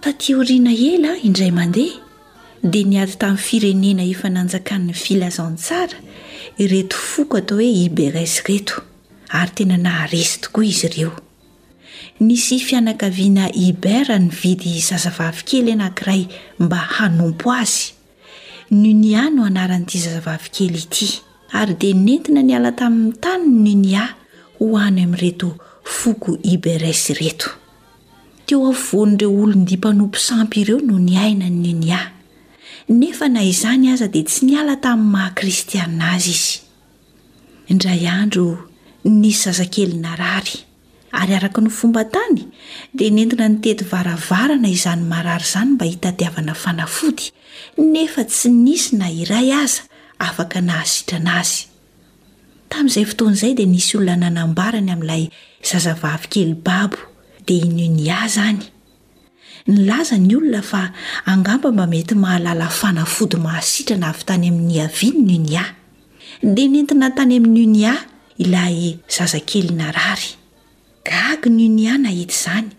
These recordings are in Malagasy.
Taty aoriana ela indray mandeha dia niady tamin'ny firenena efa nanjakan'ny filazantsara ireto foko atao hoe Iberes ireto ary tena naharesy tokoa izy ireo. Nisy fianakaviana Iber nividy zazavavy kely anankiray mba hanompo azy. Nunia no anaran'ity zazavavy kely ity ary dia nentina niala tamin'ny tany ny Nunia ho any amin'ireto foko Iberes ireto. Teo afovoan'ireo olon-dia mpanompo sampy ireo no niainan'i Ninia. Nefa na izany aza dia tsy niala tamin'ny maha kristiana azy izy. Indray andro, nisy zazakely narary, ary araka ny fomba tany, dia nentina nitety varavarana izany marary izany mba hitadiavana fanafody, nefa tsy nisy na iray aza afaka nahasitrana azy. Tamin'izay fotoana izay dia nisy olona nanambara ny amin'ilay zazavavy kely babo dia i Nunia izany. Nilaza ny olona fa angamba mba mety mahalala fanafody mahasitrana avy tany amin'ny niaviany Nunia. Dia nentina tany amin'i Nunia ilay zazakely narary. Gaga Nunia nahita izany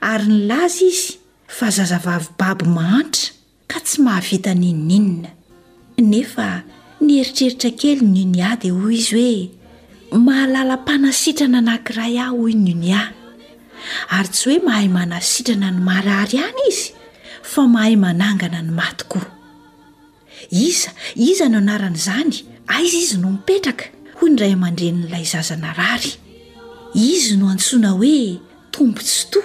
ary nilaza izy fa zazavavy babo mahantra ka tsy mahavita n'inon'inona. Nefa nieritreritra kely Nunia dia hoy izy hoe, Mahalala mpanasitrana anankiray aho, hoy Nunia. Ary tsy hoe mahay manasitrana ny marary ihany izy, fa mahay manangana ny maty koa. Iza, iza no anaran'izany? Aiza izy no mipetraka? hoy ny ray aman-drenin'ilay zaza narary. Izy no antsoina hoe. Tombontsoa,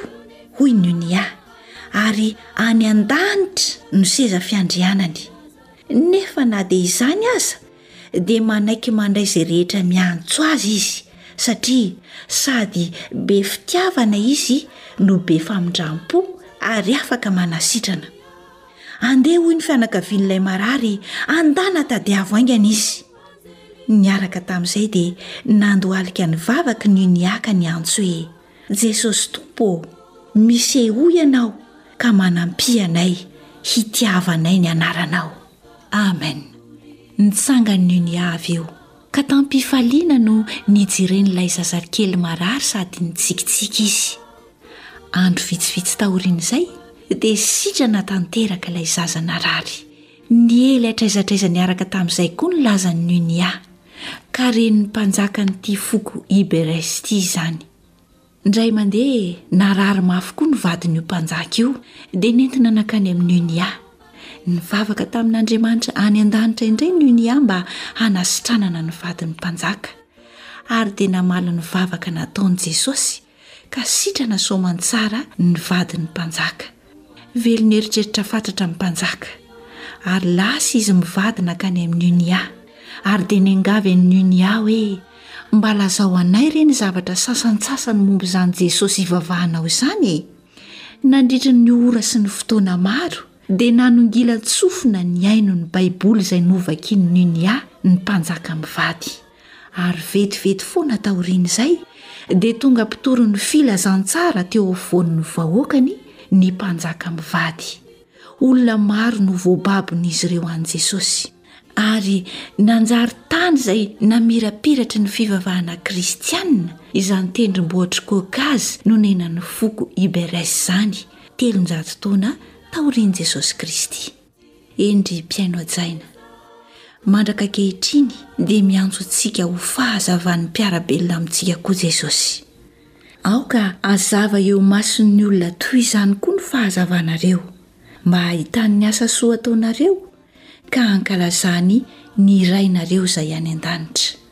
hoy ny Unia, ary any an-danitra no seza fiandrianany. Nefa na dia izany aza, dia manaiky mandray izay rehetra miantso azy izy, satria sady be fitiavana izy no be famindram-po ary afaka manasitrana. Andeha, hoy ny fianakavian'ilay marary, handana tadiavo haingana izy. Niaraka tamin'izay dia nandohalika ny vavaky ny niaka ny antso hoe Jesosy Tompo ô, misehoa Ianao ka manampia anay hitiavanay ny anaranao. Amen. Nitsangan'ny unia avy eo ka tam-pifaliana no nijeren'ilay zazakely marary sady nitsikitsiky izy. Andro vitsivitsy taorian'izay dia sitrana tanteraka ilay zaza narary. Niely hatraizaitraiza niaraka tamin'izay koa ny lazan'i Nunia, ka renin'ny mpanjakan'ity foko Iberes ity izany. Indray mandeha, narary mafy koa ny vadin'io mpanjaka io, dia nentina nankany amin'i Nunia. Nivavaka tamin'Andriamanitra any an-danitra indray Nunia mba hanasitranana ny vadin'ny mpanjaka. Ary dia namaly ny vavaka nataon'i Jesosy, ka sitrana soamantsara ny vadin'ny mpanjaka. Velon'eritreritra fatratra ny mpanjaka, ary lasa izy mivady nankany amin'i Unia, ary dia niangavy an'i Unia hoe, Mba lazao anay re ny zavatra sasantsasany momba izany Jesosy ivavahanao izany e! Nandritra ny ora sy ny fotoana maro, dia nanongilan-tsofina nihaino ny Baiboly izay novakian'i Unia ny mpanjaka mivady. ary vetivety foana taorian'izay dia tonga mpitory ny filazantsara teo afovoan'ny vahoakany ny mpanjaka mivady. Olona maro no voababon'izy ireo an'i Jesosy, ary nanjary tany izay namirapiratry ny fivavahana kristiana izany tendrombohitr'i Kaokazy nonenan'ny foko Iberes izany, telonjato taona taorian'i Jesosy Kristy. Eny ry mpihaino hajaina, mandraka ankehitriny dia miantso antsika ho fahazavan'ny mpiara-belona amintsika koa Jesosy. Aoka hazava eo imason'ny olona toy izany koa ny fahazavanareo, mba hahitany ny asa soa ataonareo ka hankalazany ny Rainareo izay any an-danitra.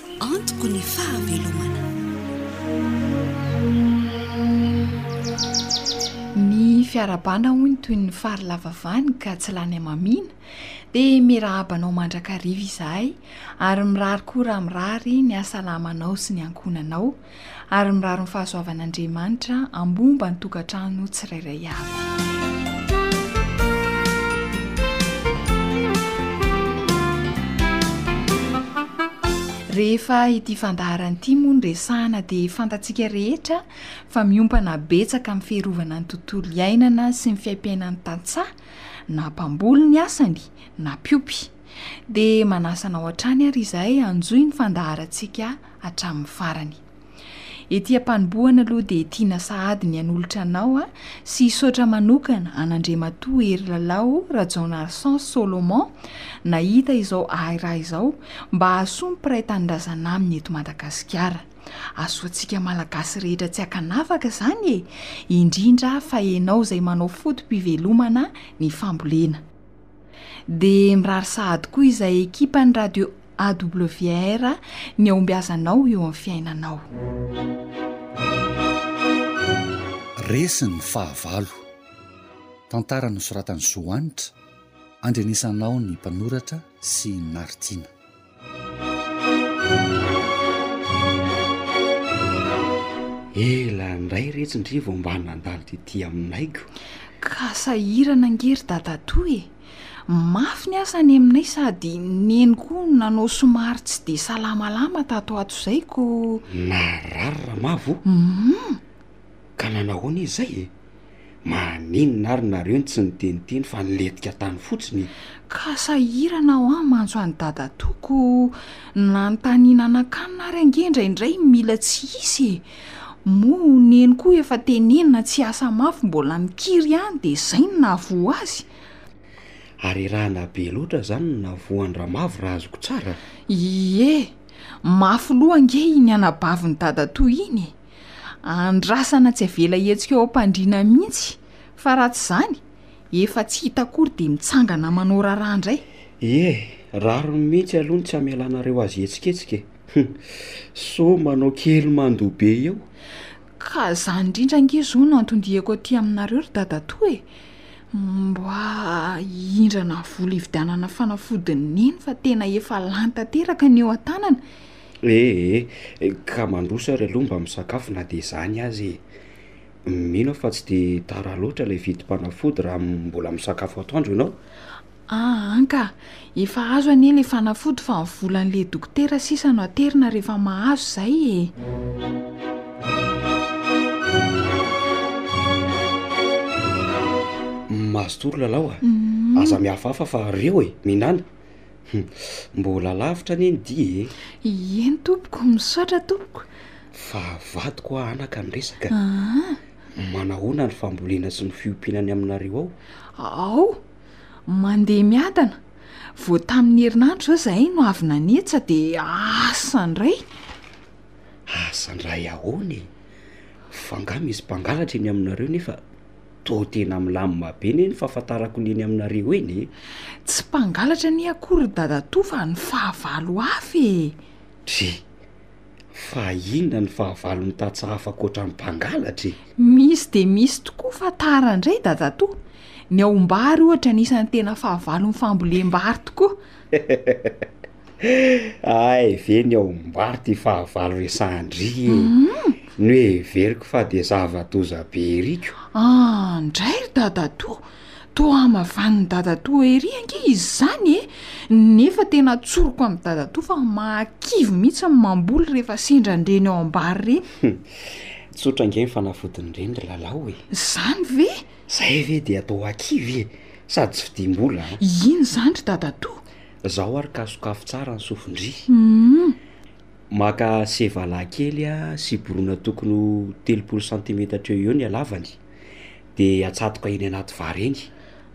Antoko ny fahavelomana. Ny fiarabana hono toy ny fary lava vany ka tsy lany hamamiana, dia mirahaba anao mandrakariva izahay ary mirary koa raha mirary ny hasalamanao sy ny ankohonanao. ary mirary ny fahasoavan'Andriamanitra ambomba ny tokantrano tsirairay avy. Rehefa ity fandaharana ity moa ny resahana dia fantatsika rehetra fa miompana betsaka amin'ny fiarovana ny tontolo iainana sy ny fiaim-piainan'ny tantsaha na mpamboly ny asany na mpiompy. dia manasa anao hatrany ary izahay hanjohy ny fandaharantsika hatramin'ny farany. Ety am-panobohana aloha dia tiana sahady ny hanolotra anao sy hisaotra manokana an'Andriamatoa Herilalao Rajaonarison Solomon nahita izao ahiraha izao mba hahasoa ny mpiray tanindrazana aminy eto Madagasikara. Hahasoantsika Malagasy rehetra tsy akanafaka izany e! Indrindra fa ianao izay manao foto-pivelomana ny fambolena. Dia mirary sahady koa izay ekipan'ny radio AWR ny hahombiazanao eo amin'ny fiainanao. Resy ny fahavalo. Tantara nosoratan'i Zo Hanitra, andrenesanao ny mpanoratra sy Naritiana. Ela indray re tsy ndry vao mba nandalo tety aminay ko. Ka sahirana ange ry dadatoa e! Mafy ny asa any aminay sady neny koa nanao somary tsy dia salamalama tato ato izay ko. Narary ramavo? Humm! Ka nanao ahoana izy izay e? Maninona ary nareo no tsy niteniteny fa nilentika tany fotsiny e! Ka sahirana aho an mantso an'i dadatoa ko nanontaniana nakanina ary ange indraindray mila tsy hisy e! Moa neny koa efa tenenina tsy hiasa mafy mbola mikiry ihany dia izay no nahavoa azy? Harerahana be loatra izany no nahavoa an-dRamavo raha azoko tsara? Ie! Mafy loha ange iny anabavin'i dadatoa iny e! andrasana tsy avela hihetsika eo am-pandriana mihitsy fa raha tsy izany efa tsy hita akory dia mitsangana manao raharaha indray ie rariny mihitsy aloha ny tsy hamelanareo azy hihetsiketsika e hum sao manao kely mandoa be eo ka izany indrindra ange izao no anton-diako aty aminareo ry dadatoa e mba hihindrana vola hividianana fanafodin'i neny fa tena efa lany tanteraka ny eo an-tanana Ee, ka mandroso ary aloha mba misakafo na dia izany aza e! Mino aho fa tsy dia tara loatra ilay vidim-panafody raha mbola misakafo atoandro ianao. Aa ka! Efa azo anie ilay fanafody fa ny volan'ilay dokotera sisa no aterina rehefa mahazo izay e! Mazotoa ry Lalao a! Aza mihafahafa fa reo e! Mihinàna! Mbola lavitra anie ny dihy e! Ieny tompoko, misaotra tompoko. Fa vadiko hoa anaka ny resaka. Manahoana ny fambolena sy ny fiompiana any aminareo ao? Ao, mandeha miadana. Vao tamin'ny herinandro izao izahay no avy nanetsa dia asa indray. Asa indray ahoana e? Fa angaha misy mpangalatra eny aminareo nefa Toa tena milamina be anie ny fahafantarako ny eny aminareo eny e! Tsy mpangalatra anie akory ry dadatoa fa ny fahavalo hafa e! Dry! Fa inona ny fahavalon'ny tantsaha hafa ankoatran'ny mpangalatra e? Misy dia misy tokoa fa tara indray dadatoa! Ny ao am-bary ohatra anisan'ny tena fahavalon'ny fambolem-bary tokoa! Hay ve ny ao Mbary ty fahavalo resahan-dry e, noheveriko fa de zava-doza be ery ko. An, ndray ry dadatoa, toa hamavan'ny dadatoa ery ange izy izany e, nefa tena tsoriko amin'i dadatoa fa mahakivy mihitsy ny mamboly rehefa sendra an-dreny ao Mbary re. Tsotra ange ny fanafodin-dreny ry lalao e. Zany ve? Zay ve de atao hakivy e, sady tsy vidim-bola an. Inn zany ry dadatoa? Zao ary ka sokafy tsara ny sofin-dry. Maka sevala kely siborina tokony ho telopolo santimetatra eo ho eo ny halavany dia atsatoka eny anaty vary eny.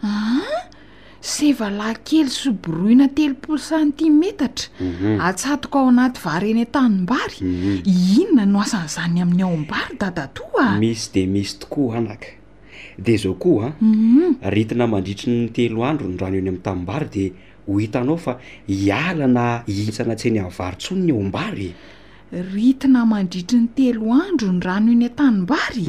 Aa! sevala kely soboroina telopolo santimetatra atsatoka ao anaty vary eny an-tanimbary? inona no asan'izany amin'ny ao am-bary dadatoa a? Misy dia misy tokoa anaka. De zao koa an, aretina mandritry ny telo andro ny rano eny amin'ny tanimbary de ho hitanao fa hiala na hihintsana tsy eny amin'ny vary tsony ny ao ambary e! Ritina mandritry ny telo andro ny rano eny an-tanimbary?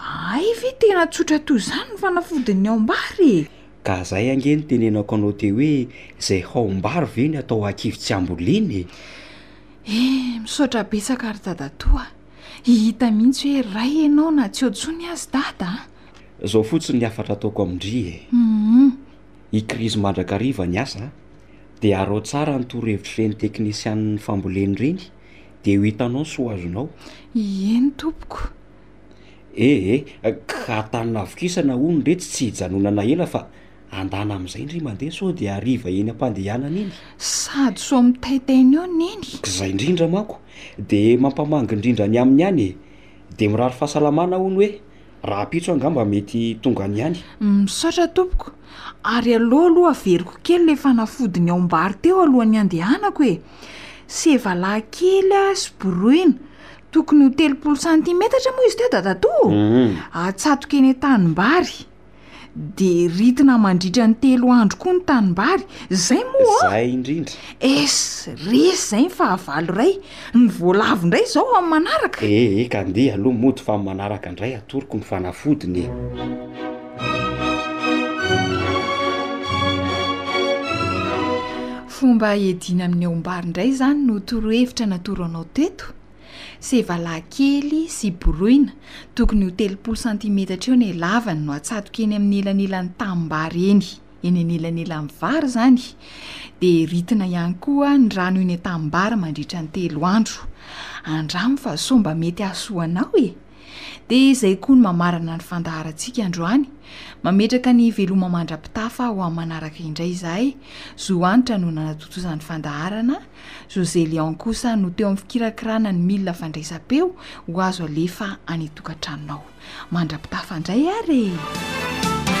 Hay ve tena tsotra toy izany ny fanafody ny ao ambary e! Ka zay ange no tenenako anao teo hoe zay hao mbary ve ny atao hakivy tsy ambolena e! Eh, misaotra betsaka ry dadatoa a! Hihita mihitsy hoe ray ianao na tsy eo intsony azy dada a! Izao fotsiny ny hafatra ataoko amin-dry e! Humm. I Krizy mandrakariva ny asa a! Dia araho tsara ny torohevitr'ireny teknisianin'ny fambolena ireny dia ho hitanao ny soa azonao. Ieny tompoko. Ee, ka tany nahavokisana hono re tsy hijanonana ela fa. Andana amin'izay ndry mandeha sao dia hariva eny am-pandehanana eny. Sady sao mitaitaina eo Neny. K'izay ndrindra manko dia mampamangy ndrindra ny aminy any e! Dia mirary fahasalamana hono hoe rahampitso angamba mety tonga any ihany. Misaotra tompoko. Ary aleo aloha averiko kely ilay fanafodiny ao am-bary teo alohan'ny handehanako e! Sevalahy kely sy borohina. Tokony ho telopolo santimetatra moa izy teo dadatoa o! Atsatoka eny an-tanimbary. de ritina mandritra ny telo andro koa ny tanimbary zay moa zay indrindra es resy zay ny fahavalo iray ny voalavo indray zao amin'ny manaraka ee eh, ka ndeha aloha mody fa ny manaraka indray atoroko ny fanafodiny e fomba edina amin'ny aombary indray zany no torohevitra natoro anao teto Seva lahy kely sy boroina, tokony ho telopolo santimetatra eo ny halavany no atsatoka eny amin'ny elanelan'ny tanimbary eny, eny anelanelan'ny vary izany, dia ritina ihany koa ny rano eny an-tanimbary mandritra ny telo andro. Andramo fa sao mba mety hahasoa anao e! Dia izay koa no mamarana ny fandaharantsika androany, mametraka ny veloma mandra-pitafa ho amin'ny manaraka indray izahay, Zo Hanitra no nanatontosa ny fandaharana, José Leon kosa no teo amin'ny fikirakirana ny milina fandraisam-peo ho azo alefa any an-tokantranonao. Mandra-pitafa indray ary e!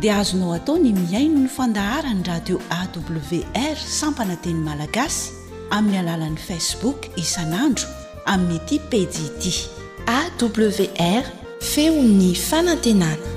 dia azonao atao ny mihaino ny fandaharan'ny radio AWR sampana teny malagasy amin'ny alalan'ny Facebook isan'andro amin'ity pejy ity. AWR, feon'ny fanantenana.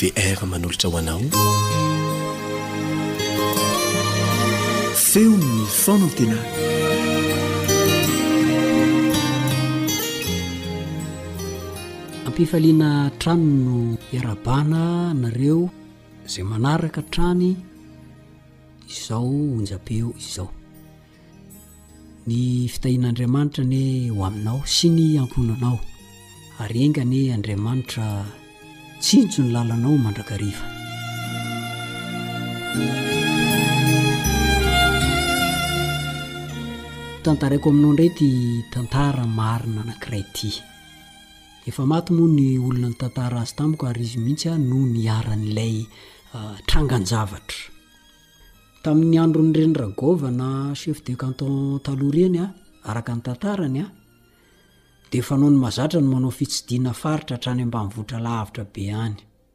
wr manolotra ho anao feon'ny fonantena Ampifaliana hatrany no iarahabana anareo izay manaraka hatrany izao onjam-peo izao. Ny fitahian'Andriamanitra anie ho aminao sy ny ankohonanao ary enga anie Andriamanitra tsinjo ny lalanao mandrakariva. Tantaraiko aminao indray ity tantara marina anankiray ity. Efa maty moa ny olona nitantara azy tamiko ary izy mihitsy no niharan'ilay trangan-javatra. Tamin'ny andron'ny reny Ragovana chef de canton taloha ireny, araka ny tantarany, dia fanaony mazatra ny manao fitsidihina faritra hatrany ambanivohitra lavitra be any.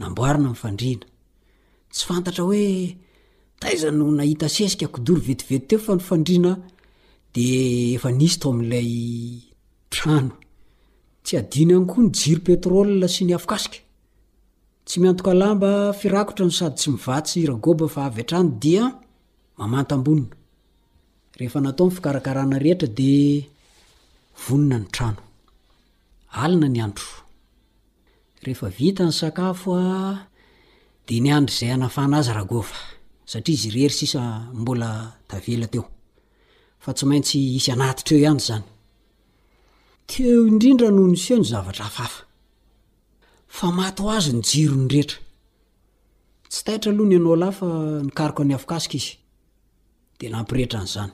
Namboarina ny fandriana. Tsy fantatra hoe taiza no nahita sesika kidoro vetivety teo fa ny fandriana dia efa nisy tao amin'ilay trano. Tsy adino ihany koa ny jiro petrole sy ny afokasika. Tsy miantoka lamba firakotra no sady tsy mivatsy Ragoba fa avy hatrany dia mamantam-bonona. Rehefa natao ny fikarakarana rehetra dia vonona ny trano. Alina ny andro. Rehefa vita ny sakafo dia niandry izay hanafana azy Ragova, satria izy irery sisa mbola tavela teo. Fa tsy maintsy hisy hanatitra eo ihany izany. Teo indrindra no niseho ny zavatra hafahafa. Fa maty ho azy ny jiron'ny rehetra. Tsy taitra aloha ny Enola fa nikaroka ny afokasika izy, dia nampirehetra an'izany.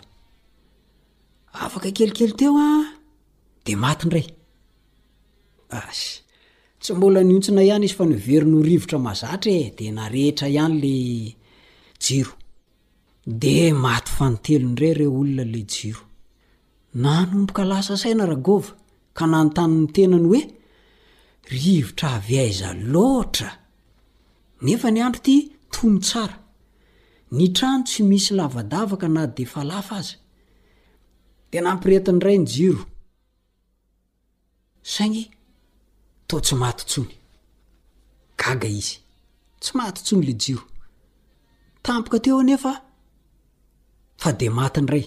Afaka kelikely teo an, dia maty indray. As, tsy mbola nihontsina ihany izy fa niverina ho rivotra mazatra e, dia narehitra ihany le jiro. Dia maty fanintelo indray ireo olona le jiro. Nanomboka lasa saina Ragôva, ka nanontany ny tenany hoe, Rivotra avy aiza loatra? Nefa ny andro ity tony tsara. Ny trano tsy misy lavadavaka na dia falafa aza. Dia nampirehetin'ny ray ny jiro, saingy toa tsy maty intsony. Gaga izy. Tsy maty intsony ilay jiro. Tampoka teo anefa fa dia maty indray.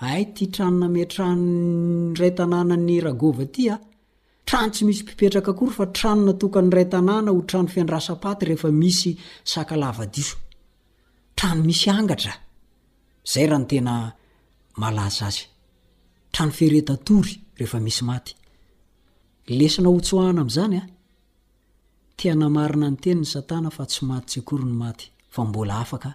Hay ity trano nametrahan'ny ray tanànan'i Ragova ity a! Trano tsy misy mpipetraka akory fa trano natokan'ny ray tanàna ho trano fiandrasam-paty rehefa misy sakalava diso. Trano misy angatra. Izay raha ny tena malaza azy. Trano firetan-tory rehefa misy maty. Lesona hotsoahana amin'izany a! Te hanamarina ny teniny Satana fa tsy maty tsy akory ny maty fa mbola afaka.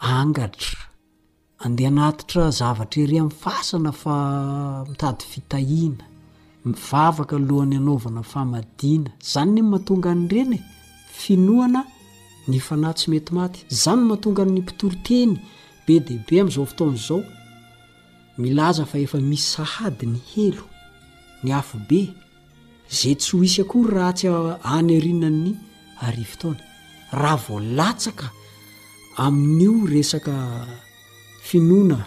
Angatra. Andeha hanatitra zavatra ery amin'ny fasana fa mitady fitahiana. Mivavaka alohan'ny hanaovana famadiana. Izany anie no mahatonga an'ireny e. Finoana ny fanahy tsy mety maty. Izany no mahatonga ny mpitory teny be dia be amin'izao fotoana izao milaza fa efa misy sahady ny helo, ny afobe, Izay tsy ho hisy akory raha tsy anerinan'ny arivon-taona, raha vao latsaka amin'io resaka finoana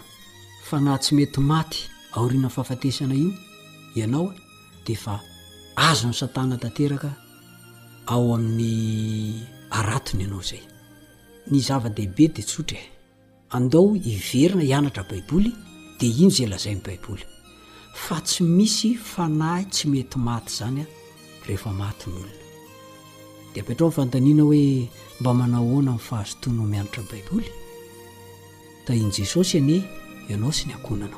fanahy tsy mety maty aorianan'ny fahafatesana io ianao dia efa azon'i Satana tanteraka ao amin'ny aratony ianao izay. Ny zava-dehibe dia tsotra e. Andao hiverina hianatra Baiboly dia ino izay lazain'ny Baiboly. Fa tsy misy fanahy tsy mety maty izany an, rehefa maty ny olona. Dia apetraho ny fanontaniana hoe mba manao ahoana amin'ny fahazotoanao mianatra Baiboly? Tahian'i Jesosy anie ianao sy ny ankohonanao.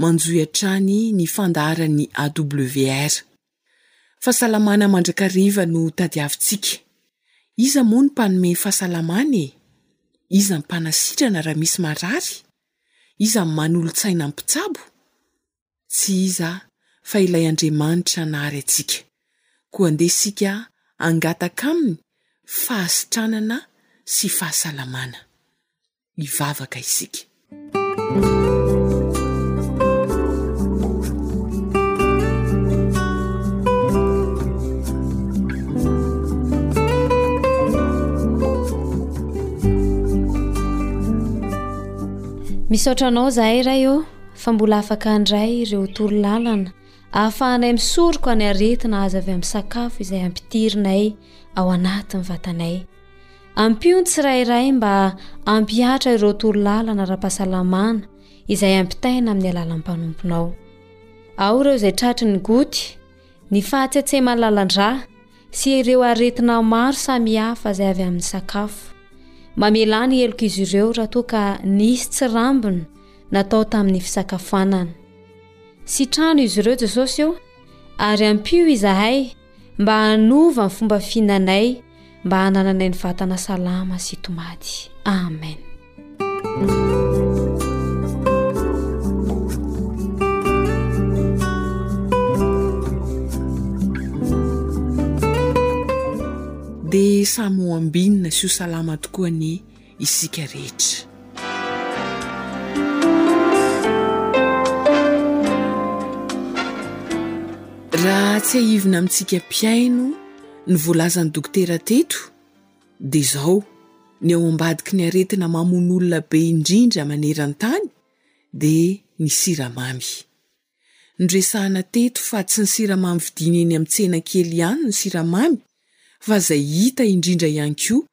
Manjohy hatrany ny fandaharan'ny AWR. Fahasalamana mandrakariva no tadiavintsika. Iza moa no mpanome fahasalamana e? Iza ny mpanasitrana raha misy marary? Iza ny manolo-tsaina ny mpitsabo? Tsy iza fa ilay Andriamanitra nahary antsika. Koa andeha isika hangataka Aminy fahasitranana sy fahasalamana. hivavaka isika. Misaotra anao zahay ray ô fa mbola afaka handray ireo toro lalana ahafahanay misoroka ny aretina azo avy amin'ny sakafo izay ampidirinay ao anatin'ny vatanay. Ampio ny tsirairay mba hampihatra ireo torolalana ara-pahasalamana izay ampitaina amin'ny alalan'ny mpanomponao. Ao ireo izay tratry ny goty, ny fahatsetsemana lalandrà sy ireo aretina maro samihafa izay avy amin'ny sakafo. Mamelà ny helok'izy ireo raha toa ka nisy tsy rambina natao tamin'ny fisakafoanana. Sitrano izy ireo Jesosy o, ary ampio izahay mba hanova ny fomba fihinanay mba hanananay ny vatana salama sy tomady amen dia samy ho ambinina sy ho salama tokoa anie isika rehetra. Raha tsiahivina amintsika mpihaino ny voalazan'ny dokotera teto dia izao, ny ao ambadiky ny aretina mamono olona be indrindra maneran-tany dia ny siramamy. Noresahana teto fa tsy ny siramamy vidiana eny amin'ny tsena kely ihany ny siramamy fa izay hita indrindra ihany koa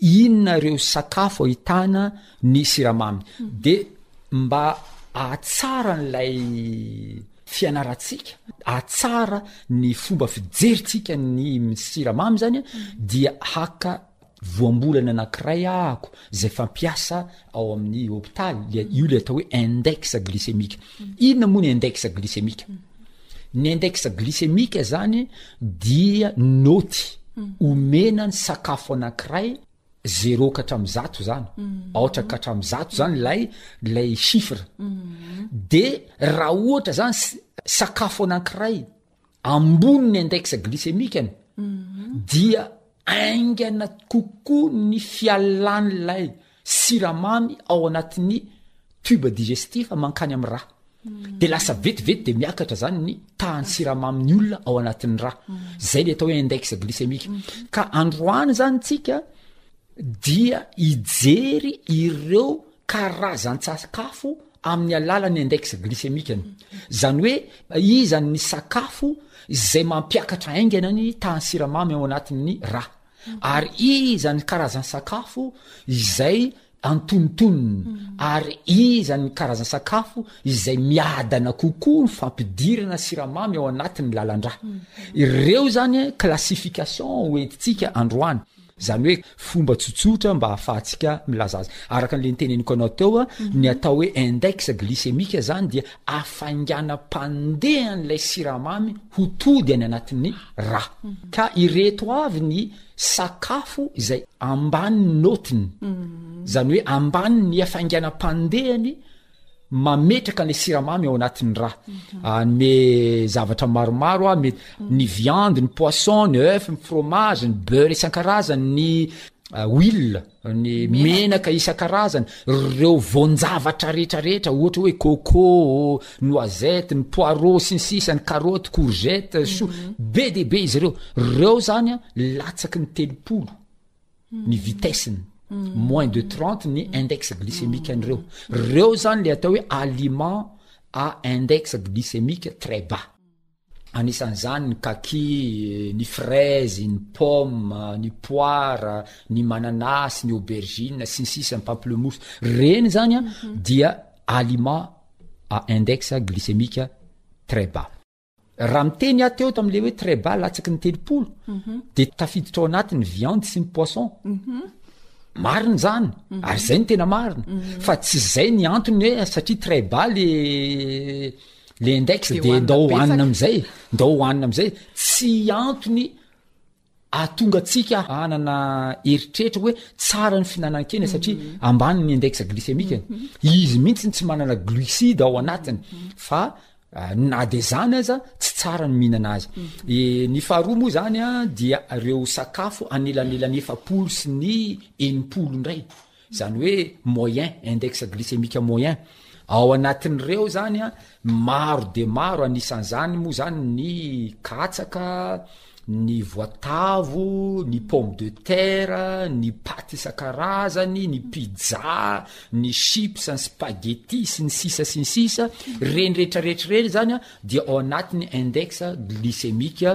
Inona ireo sakafo ahitana ny siramamy de mba ahatsara an'ilay fianarantsika, ahatsara ny fomba fijerintsika ny siramamy zany a dia haka voambolana anankiray ahako zay fampiasa ao amin'ny hopitaly le io le atao hoe index glycemique, inona moa ny index glycemique? Ny index glycemique zany dia naoty omena ny sakafo anankiray zéro ka hatramin'ny zato zany mm. aotra ka hatramin'ny zato zany mm. lay lay chiffre mm. de raha ohatra zany sakafo anankiray ambony ny index glycemikany dia aingana kokoa ny fialan'lay siramamy ao anatin'ny tube digestif mankany amin'ny ra hmm. de lasa vetivety de miakatra zany ny tahan'ny siramamin'ny olona ao anatin'ny ra hmm. zay le atao hoe index glycemique hmm. ka androany zany tsika dia ijery ireo karazan-tsakafo amin'ny alalan'ny index glycemikany zany hoe izany ny sakafo zay mampiakatra aingana ny tahan'ny siramamy ao anatin'ny ra ary iza ny karazan'ny sakafo izay antonontonony ary iza ny karazan'ny sakafo izay miadana kokoa ny fampidirana siramamy ao anatin'ny lalandra ireo zany e classification ho entintsika androany zany hoe fomba tsotsotra mba hahafahantsika milaza azy araka an'le niteneniko anao teo a ny atao hoe index glycémique zany dia hafainganam-pandeha an'ilay siramamy ho tody any anatin'ny ra ka ireto avy ny sakafo izay ambany notiny zany hoe ambany ny hafainganam-pandehany mametraka an'la siramamy ao anatin'ny ra anyme zavatra maromaro a mety ny viande ny poisson ny euf ny fromage ny beurre isan-karazany ny euh, huile ny menaka isan-karazany, ireo voan-javatra rehetra rehetra, ohatra hoe coco, noisette, ny poireau sy ny sisa, ny carotte, courgette, chou, mhm. be dia be izy ireo. Ireo zany a latsaky ny telopolo mhm. ny vitesse-ny. Mhm. Moins de 30 ny index glycémique an'ireo. Ireo zany le atao hoe aliment à index glycémique très bas. Anisan'izany ny kaki, ny fraise, ny pomme, ny poire, ny mananasy, ny aubergine, sy ny sisa, ny pamplemousse. Reny zany an, mhm. dia aliment à index glycémique très bas. Raha miteny aho teo tamin'le hoe très bas latsaky ny telopolo, mhm. de tafiditra ao anatin'ny viande sy ny poisson. Mhm. Marina zany, ary zay ny tena marina. Fa tsy zay ny antony hoe satria très bas le le index de ndao hoanina am'zay ndao hoanina am'zay tsy antony atonga atsika anana eritreritra hoe tsara ny finanan-kena mhm. satria ambany ny index glycemique mhm. izy mihitsy ny tsy manana glucide ao anatiny mhm. fa ah, na de zany aza tsy tsara ny mihinana azy e, ny faharoa moa zany a dia reo sakafo anelanelan'ny efapolo sy ny enimpolo indray Izany hoe moyen, index glycémique moyen. Ao anatin'ireo izany an, maro dia maro, anisan'izany moa izany ny katsaka, ny voatavo, ny pomme de terre, ny paty isan-karazany, ny pizza, ny chips, ny spaghetti sy ny sisa sy ny sisa, ireny rehetra rehetra ireny izany an dia ao anatin'ny index glycémique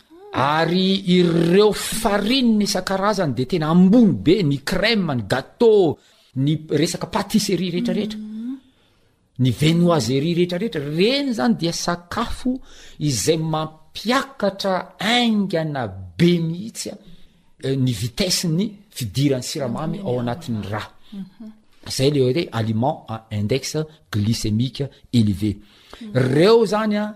Ary ireo farine isan-karazany dia tena ambony be, ny crème, ny gateau, ny resaka pâtisserie retraretra, ny venoiserie retraretra, reny zany dia sakafo izay mampiakatra aingana be mihitsy a, ny vitesse-ny fidiran'ny siramamy ao anatin'ny rà. Zay le hoe aliment à index glycémique élevé. Reo zany a.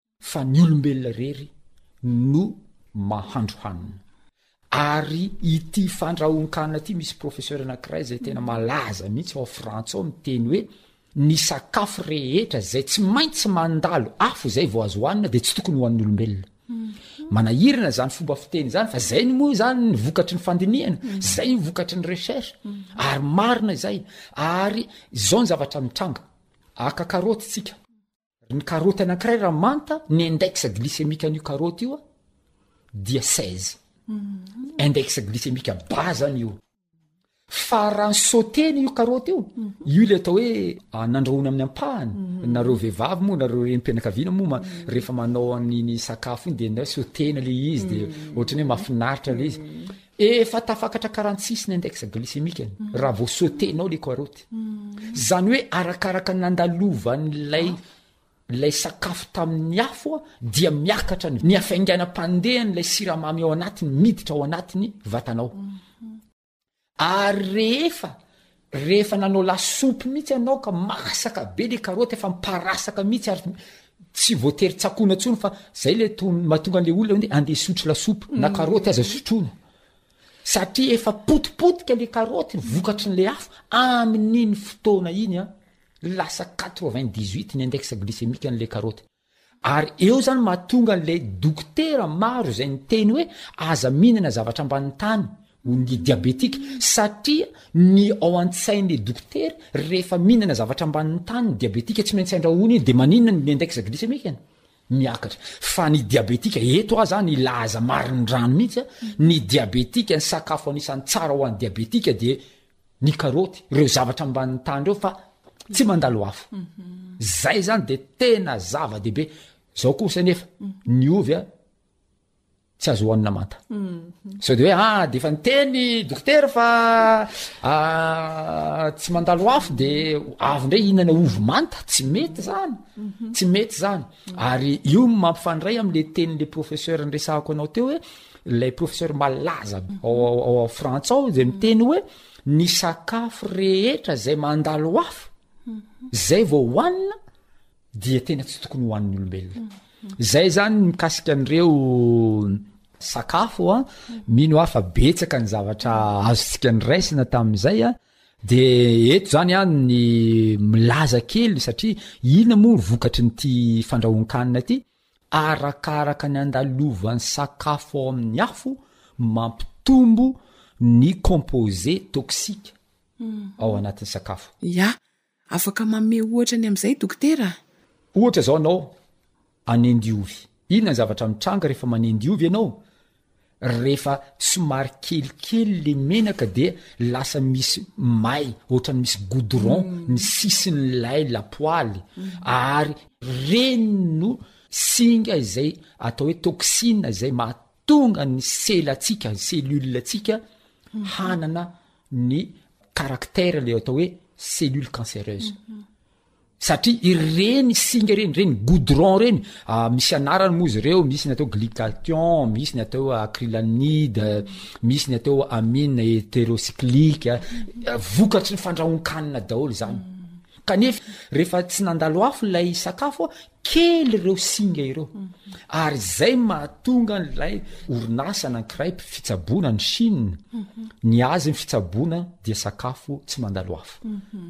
fa ny olombelona rery no mahandro hanina. Ary ity fandrahoan-kanina ity misy professeur anankiray zay tena malaza mihitsy ao Frantsa ao miteny hoe ny sakafo rehetra zay tsy maintsy mandalo afo zay vao azo hanina de tsy tokony ho an'ny olombelona. Manahirana zany fomba fiteny zany fa zay ny moa zany ny vokatry ny fandinihana, zay ny vokatry ny recherche. Ary marina izay. Ary zao ny zavatra mitranga. Aka karoty tsika. Ry ny karoty anankiray raha manta ny index glycémique an'io karoty io a dia 16 mm-hmm. index glycémique bas zany io fa raha ny sauteny io karoty io mm-hmm. io le atao hoe ah, nandrahoana amin'ny ampahany mm-hmm. nareo vehivavy moa nareo rempianakaviana moa ma rehefa manao an'iny sakafo iny de na sautena le izy de ohatrany hoe mafinaritra le izy Efa tafakatra quarante six ny index glycémique-ny mm. raha vao sauter-nao ilay karoty. Mm. Izany hoe arakaraka nandalovan'ilay ilay sakafo tamin'ny afo a dia miakatra ny hafainganam-pandehan'ilay siramamy ao anatiny miditra ao anatin'ny vatanao. Mm. Ary rehefa Rehefa nanao lasopy mihitsy ianao ka masaka be le karoty efa miparasaka mihitsy ary tsy voatery tsakona tsony fa zay le mahatonga an'le olona hoe andeha sotro lasopy na mm. karoty aza sotroina satria efa potipotika le karoty vokatry n'le afo amin'iny fotoana iny a lasa 98 ny index glycémique an'le karoty Ary eo zany mahatonga an'ilay dokotera maro izay miteny hoe aza mihinana zavatra ambanin'ny tany, ho ny diabetika, satria ny ao an-tsain'ilay dokotera rehefa mihinana zavatra ambanin'ny tany ny diabetika tsy maintsy andrahoina iny dia maninona ny index glycemique-ny? miakatra. Fa ny diabetika, eto aza ny laza marin'ny rano mihitsy, ny diabetika, ny sakafo anisan'ny tsara ho an'ny diabetika dia ny karoty reo zavatra amban'ny tany reo fa tsy mandalo hafo zay zany de tena zava dehibe zao kosa nefa ny ovy a tsy azo hohanina manta so de hoe a ah, de efa ny teny dokotera fa ah, tsy mandalo hafo de avy indray hihinana ovy manta tsy mety zany tsy mety zany ary io mampifandray am'le tenyle professeur nyresahako anao teo hoe Ilay professeur malaza ao ao Frantsa ao zay miteny hoe ny sakafo rehetra zay mandalo afo zay vao hohanina dia tena tsy tokony hohanin'ny olombelona zay zany mikasika an'ireo sakafo a mino aho fa betsaka ny zavatra azontsika ny raisina tamin'izay a de eto zany any ny milaza kely satria ina moa vokatry nyity fandrahoan-kanina ity arakaraka ny andalovan'ny sakafo ao amin'ny afo mampitombo ny composé toxique ao anatin'ny sakafo. Ya, afaka manome ohatra ny amin'izay dokotera a? Ohatra izao anao anendy ovy, inona ny zavatra mitranga rehefa manendy ovy ianao? rehefa somary kelikely le menaka de lasa misy may ohatrany misy goudron ny sisin'ilay lapoaly ary reny no singa izay atao hoe toxine izay mahatonga ny selatsika ny cellule atsika hanana ny caractère le atao hoe cellule cancereuse satria ireny singa ireny, ireny goudron ireny, ah, misy anarany moa izy ireo, misy ny atao glycation, misy ny atao acrylamide, misy ny atao amine heterocyclique, ah, vokatry ny fandrahoan-kanina daholo izany. Mm. Kanefa rehefa tsy nandalo afo ilay sakafo, kely ireo singa ireo. Mm-hmm. Ary izay mahatonga an'ilay orinasa anankiray fitsaboana ny Chine, mm-hmm. ny azy ny fitsaboana dia sakafo tsy mandalo afo. Mm-hmm.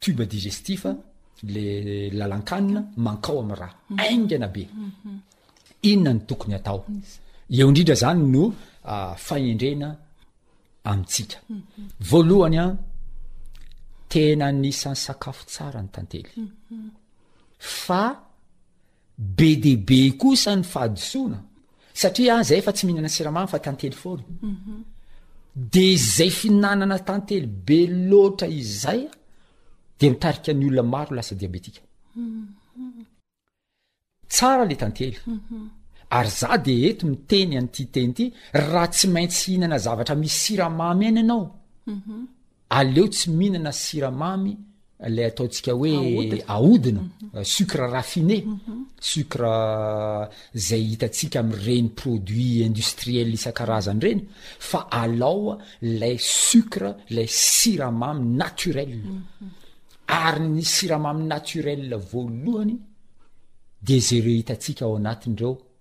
tube digestif le lalan-kanina mankao amin'ny ra aingana be inona ny tokony atao eo indrindra zany no ah, fahendrena amintsika voalohany a tena nisan'sakafo tsara ny tantely fa Be dia be kosa ny fahadisoana satria aho zay efa tsy mihinana siramamy fa tantely foana. Mhm. De izay fihinanana tantely be loatra izay de mitarika ny olona maro lasa diabetika. Mhm. Tsara le tantely. Mhm. Ary za de eto miteny an'ity teny ity raha tsy maintsy hihinana zavatra misy siramamy eny ianao. Aleo tsy mihinana siramamy lay ataontsika hoe ahodina mhm. sucre raffiné mhm. sucre zay hitantsika am'ireny produit industriel isan-karazany reny fa alao lay sucre lay siramamy naturel mhm. ary ny siramamy naturel voalohany de zay reo hitantsika ao anatin'ireo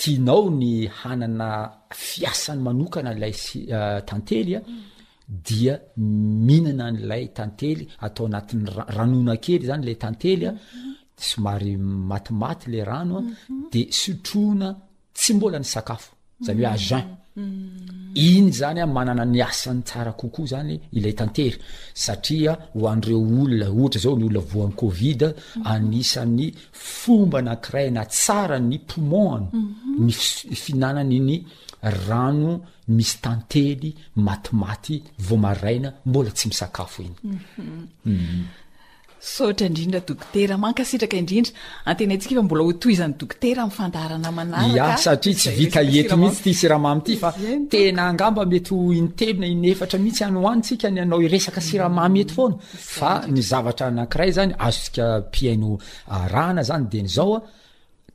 tianao ny hanana fiasany manokana ilay tantely a dia mihinana an'ilay tantely atao anatin'ny ranona kely zany ilay tantely a somary matimaty le rano a de sotroina tsy mbola ny sakafo zany hoe agen iny zany a manana ny asany tsara kokoa zany ilay tantely satria ho an'ireo olona ohatra zao ny olona voan'ny covid anisan'ny fomba anankiray na tsara ny poumon-ny ny fihinanany ny rano misy tantely matimaty vao maraina mbola tsy misakafo iny mhm. Saotra indrindra dokotera, mankasitraka indrindra. Antenaintsika fa mbola ho tohizan'ny dokotera amin'ny fandaharana manaraka. Ya, satria tsy vita eto mihitsy ity siramamy ity fa tena angamba mety ho intelona inefatra mihitsy any ho antsika ny anao iresaka siramamy eto foana. Fa ny zavatra anankiray zany azontsika mpihaino arahana zany de ny zao a,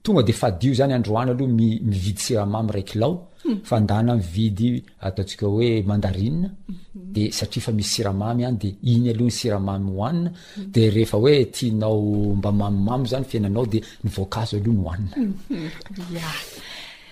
tonga de fadio zany androany aloha mi mividy siramamy ray kilao fa ndana mividy ataontsika hoe mandarine de satria fa misy siramamy any de iny aloha ny siramamy hoanina de rehefa hoe tianao mba mamimamy zany fiainanao de ny voankazo aloha no hoanina. Ya.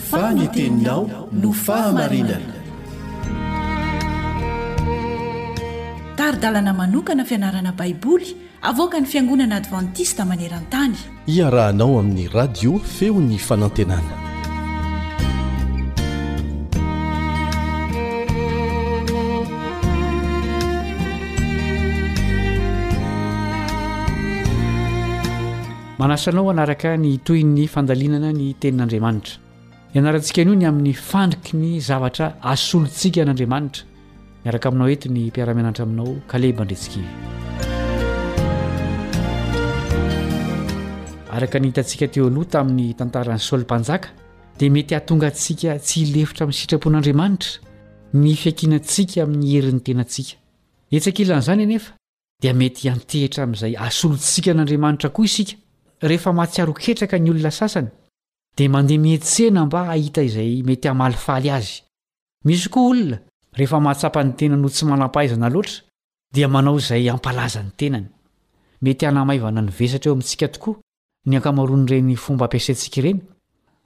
fa ny teninao no fahamarinana. Tari-dalana manokana fianarana Baiboly avoakan'ny Fiangonana Advantista maneran-tany. Iarahanao amin'ny Radio Feon'ny Fanantenana. Manasa anao hanaraka ny tohin'ny fandalinana ny Tenin'Andriamanitra. Ianarantsika anio ny amin'ny fandriky ny zavatra asolontsika an'Andriamanitra. Miaraka aminao eto ny mpiara-mianatra aminao, Kaleba Andretsikivy. Araka ny hitantsika teo aloha tamin'ny tantaran'i Saoly Mpanjaka, dia mety hahatonga antsika tsy hilefitra amin'ny sitrapon'Andriamanitra ny fiankinantsika amin'ny herin'ny tenantsika. Etsy ankilan'izany anefa, dia mety hiantehitra amin'izay asolontsika an'Andriamanitra koa isika. Rehefa mahatsiaro ketraka ny olona sasany, dia mandeha miantsena mba hahita izay mety hamalifaly azy. Misy koa olona, rehefa mahatsapa ny tenany ho tsy manam-pahaizana loatra, dia manao izay hampalaza ny tenany. Mety hanamaivana ny vesatra eo amintsika tokoa ny ankamaroan'ireny fomba ampiasaintsika ireny,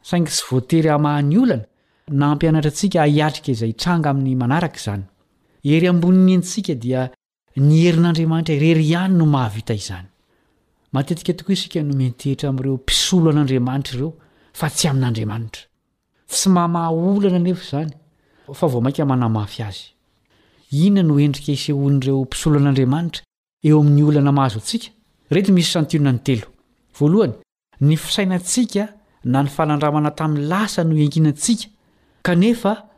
saingy tsy voatery hamaha ny olana na hampianatra antsika hiatrika izay hitranga amin'ny manaraka izany. Ery ambonin'ny aintsika dia Ny herin'Andriamanitra irery ihany no mahavita izany. Matetika tokoa isika no miantehitra amin'ireo mpisolo an'Andriamanitra ireo fa tsy amin'Andriamanitra. Tsy mamaha olana anefa izany fa vao mainka manamafy azy. Inona no endrika isehoan'ireo mpisolo an'Andriamanitra eo amin'ny olana mahazo antsika? Ireto misy santionany telo. Voalohany, Ny fisainantsika na ny fanandramana tamin'ny lasa no iankinantsika, kanefa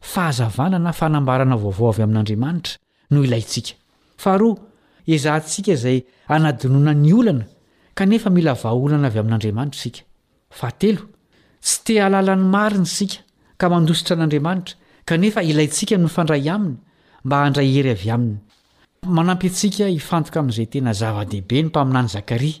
fahazavana na fanambarana vaovao avy amin'Andriamanitra no ilaintsika. Faharoa, ezahantsika izay hanadinoana ny olana, kanefa mila vahaolana avy amin'Andriamanitra isika. Fahatelo, tsy te hahalala ny marina isika ka mandositra an'Andriamanitra, kanefa ilaintsika ny mifandray aminy mba handray hery avy aminy. Manampy antsika hifantoka amin'izay tena zava-dehibe ny mpaminany Zakaria,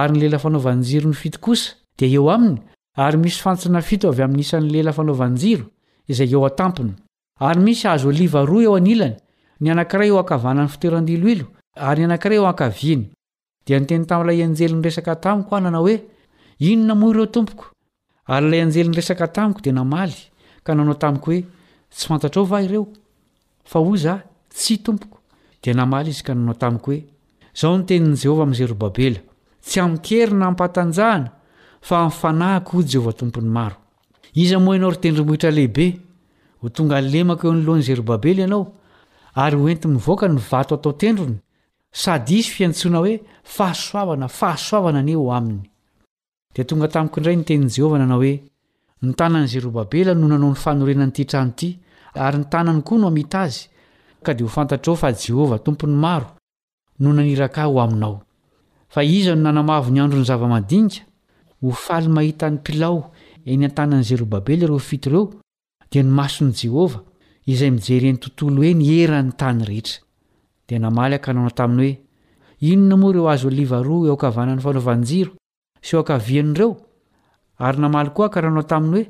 ary ny lela fanaovan-jiro ny fito kosa dia eo aminy ary misy fantsona fito avy amin'ny isan'ny lela fanaovan-jiro izay eo an-tampony, ary misy hazo oliva roa eo anilany, ny anankiray eo ankavanan'ny fitoeran-diloilo ary ny anankiray eo ankaviany. Dia niteny tamin'ilay anjely niresaka tamiko aho nanao hoe, Inona moa ireo, tompoko? Ary ilay anjely niresaka tamiko dia namaly ka nanao tamiko hoe, Tsy fantatrao va ireo? Fa hoy izaho, Tsia, tompoko. Dia namaly izy ka nanao tamiko hoe, Izao no tenin'i Jehovah amin'i Zerobabela, Tsy amin-keriny ampantanjahana, fa amin'ny fanahiko, hoy Jehovah Tompon'ny maro. Iza moa ianao, ry tendrombohitra lehibe? Ho tonga lemaka eo anoloan'i Zerobabela ianao, ary hoenti-mivoaka ny vato atao tendrony, sady hisy fiantsoana hoe, Fahasoavana, fahasoavana anie ho aminy! Dia tonga tamiko indray ny tenin'i Jehovah nanao hoe, Ny tanan'i Zerobabela no nanao ny fanorenan'ity trano ity, ary ny tanany koa no hamita azy, ka dia ho fantatrao fa Jehovah Tompon'ny Maro no naniraka ahy ho aminao. Fa iza no nanamavo ny andron'ny zava-madinika? Ho faly mahita ny mpilao eny an-tanan'i Zerobabela ireo fito ireo, dia ny mason'i Jehovah, izay mijery eny tontolo eny eran'ny tany rehetra. Dia namaly aky nanao taminy hoe, Inona moa ireo hazo oliva roa eo ankavanan'ny fanaovan-jiro sy eo ankaviany ireo? Ary namaly koa aky nanao taminy hoe,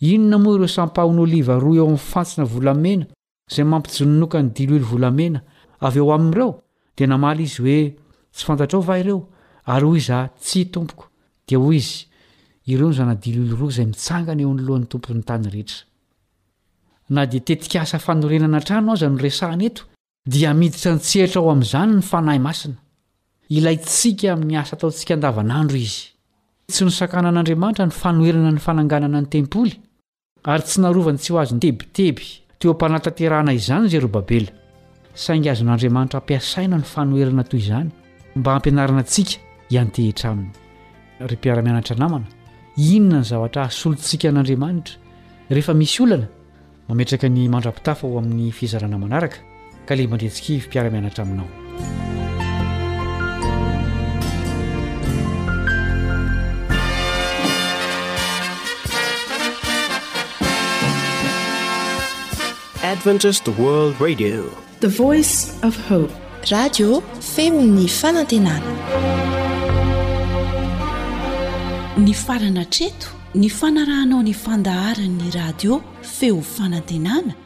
Inona moa ireo sampaon'oliva roa eo amin'ny fantsona volamena izay mampijononoka ny diloilo volamena avy ao amin'ireo, dia namaly izy hoe, Tsy fantatrao va ireo? Ary hoy izaho, Tsia, tompoko. Dia hoy izy, Ireo no zana-diloilo roa izay mitsangana eo anoloan'ny Tompon'ny tany rehetra. Na dia tetikasa fanorenana trano aza no resahana eto, dia miditra an-tsehatra ao amin'izany ny fanahy masina. Ilaintsika amin'ny asa ataontsika andavanandro izy. Tsy nosakanan'Andriamanitra ny fanoherana ny fananganana ny tempoly, Ary tsy narovany tsy ho azy nitebiteby teo am-panatanterahana izany Zerobabela, saingy azon'Andriamanitra ampiasaina ny fanoherana toy izany mba hampianarana antsika hiantehitra aminy. Ry mpiara-mianatra namana, inona ny zavatra hasolontsika an'Andriamanitra rehefa misy olana? Mametraka ny mandra-pitafa ho amin'ny fizarana manaraka. Kaleha Mandriantsikivy mpiara-mianatra aminao. Adventist World Radio. The Voice of Hope. Radio Femon'ny Fanantenana. Ny farana treto ny fanarahanao ny fandaharan'ny radio Feo Fanantenana